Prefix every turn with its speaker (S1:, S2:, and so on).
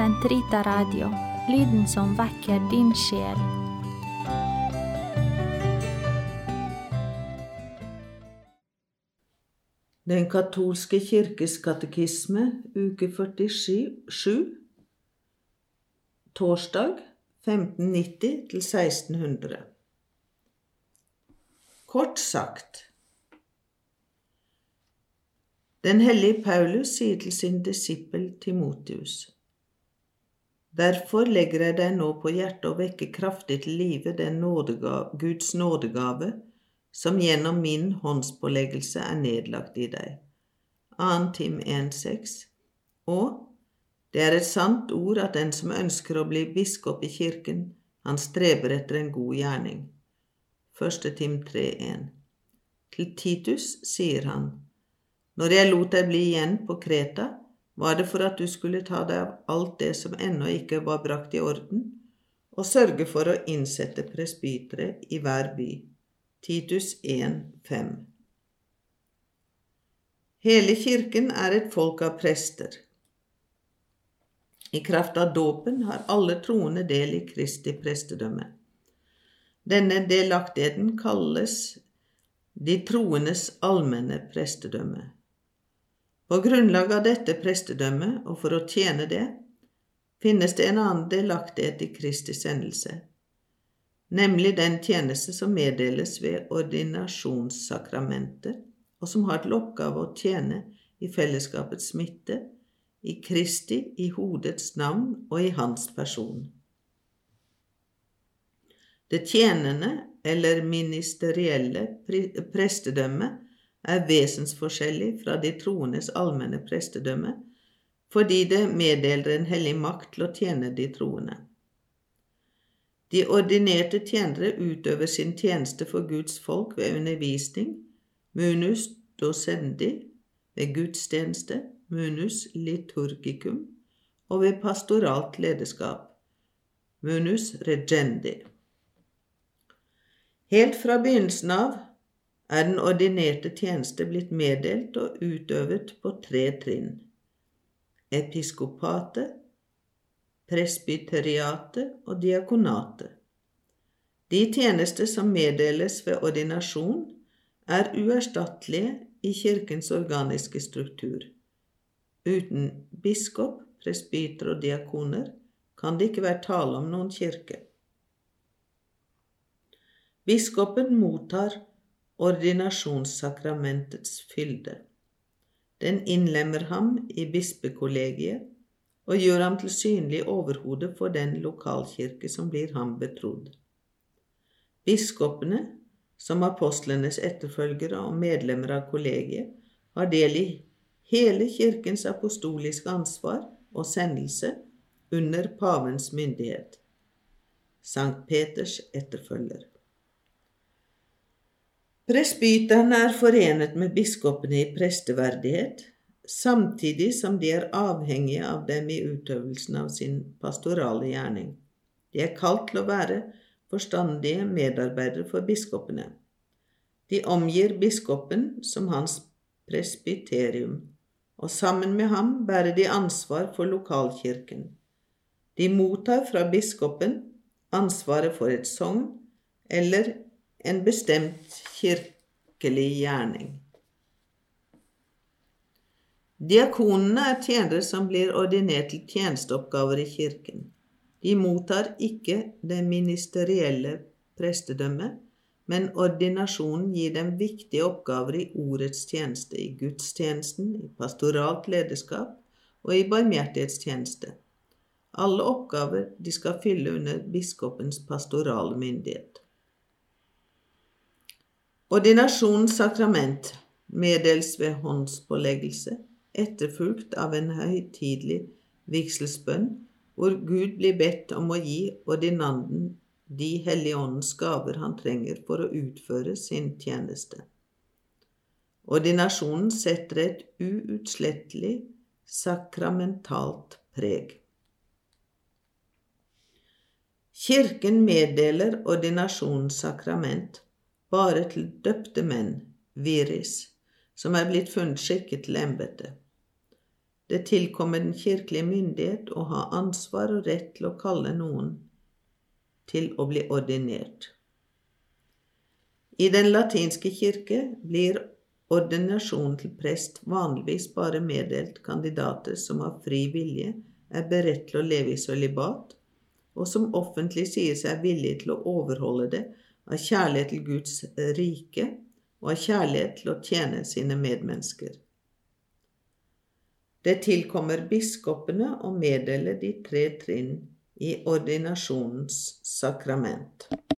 S1: Sentrita Radio, lyden som vekker din sjel.
S2: Den katolske kirkes katekisme, uke 47, torsdag 1590 til 1600. Kort sagt Den hellige Paulus sier til sin disippel Timotius Derfor legger jeg deg nå på hjertet å vekke kraftig til live den nådegave, Guds nådegave som gjennom min håndspåleggelse er nedlagt i deg. 2. Tim 1,6 Og det er et sant ord at den som ønsker å bli biskop i kirken, han streber etter en god gjerning. 1. Tim 3,1 Til Titus sier han, Når jeg lot deg bli igjen på Kreta, var det for at du skulle ta deg av alt det som ennå ikke var brakt i orden, og sørge for å innsette presbytere i hver by. Titus 1,5 Hele kirken er et folk av prester. I kraft av dåpen har alle troende del i Kristi prestedømme. Denne delaktigheten kalles de troendes allmenne prestedømme. På grunnlag av dette prestedømmet, og for å tjene det, finnes det en annen delaktighet i Kristi sendelse nemlig den tjeneste som meddeles ved ordinasjonssakramenter, og som har til oppgave å tjene i fellesskapets midte, i Kristi, i hodets navn og i hans person. Det tjenende eller ministerielle prestedømmet er vesensforskjellig fra de troendes allmenne prestedømme fordi det meddeler en hellig makt til å tjene de troende. De ordinerte tjenere utøver sin tjeneste for Guds folk ved undervisning, munus docendi, ved gudstjeneste, munus liturgicum, og ved pastoralt lederskap, munus regendi. Helt fra begynnelsen av er den ordinerte tjeneste blitt meddelt og utøvet på tre trinn. Episkopatet, presbyteriatet og diakonatet. De tjenester som meddeles ved ordinasjon, er uerstattelige i kirkens organiske struktur. Uten biskop, presbyter og diakoner kan det ikke være tale om noen kirke. Biskopen mottar ordinasjonssakramentets fylde. Den innlemmer ham i bispekollegiet og gjør ham til synlig overhode for den lokalkirke som blir ham betrodd. Biskopene, som apostlenes etterfølgere og medlemmer av kollegiet, har del i hele kirkens apostoliske ansvar og sendelse under pavens myndighet. Sankt Peters etterfølger. Presbyterne er forenet med biskopene i presteverdighet, samtidig som de er avhengige av dem i utøvelsen av sin pastorale gjerning. De er kalt til å være forstandige medarbeidere for biskopene. De omgir biskopen som hans presbyterium, og sammen med ham bærer de ansvar for lokalkirken. De mottar fra biskopen ansvaret for et sogn eller en bestemt kirkelig gjerning. Diakonene er tjenere som blir ordinert til tjenesteoppgaver i kirken. De mottar ikke det ministerielle prestedømmet, men ordinasjonen gir dem viktige oppgaver i ordets tjeneste, i gudstjenesten, i pastoralt lederskap og i barmhjertighetstjeneste. Alle oppgaver de skal fylle under biskopens pastorale myndighet. Ordinasjonens sakrament meddeles ved håndspåleggelse etterfulgt av en høytidelig vigselsbønn, hvor Gud blir bedt om å gi ordinanden de hellige åndens gaver han trenger for å utføre sin tjeneste. Ordinasjonen setter et uutslettelig sakramentalt preg. Kirken meddeler ordinasjonens sakrament bare til døpte menn, viris, som er blitt funnet skikket til embetet. Det tilkommer den kirkelige myndighet å ha ansvar og rett til å kalle noen til å bli ordinert. I den latinske kirke blir ordinasjon til prest vanligvis bare meddelt kandidater som av fri vilje er beredt til å leve i sølibat, og som offentlig sier seg villige til å overholde det av kjærlighet til Guds rike og av kjærlighet til å tjene sine medmennesker. Det tilkommer biskopene å meddele de tre trinn i ordinasjonens sakrament.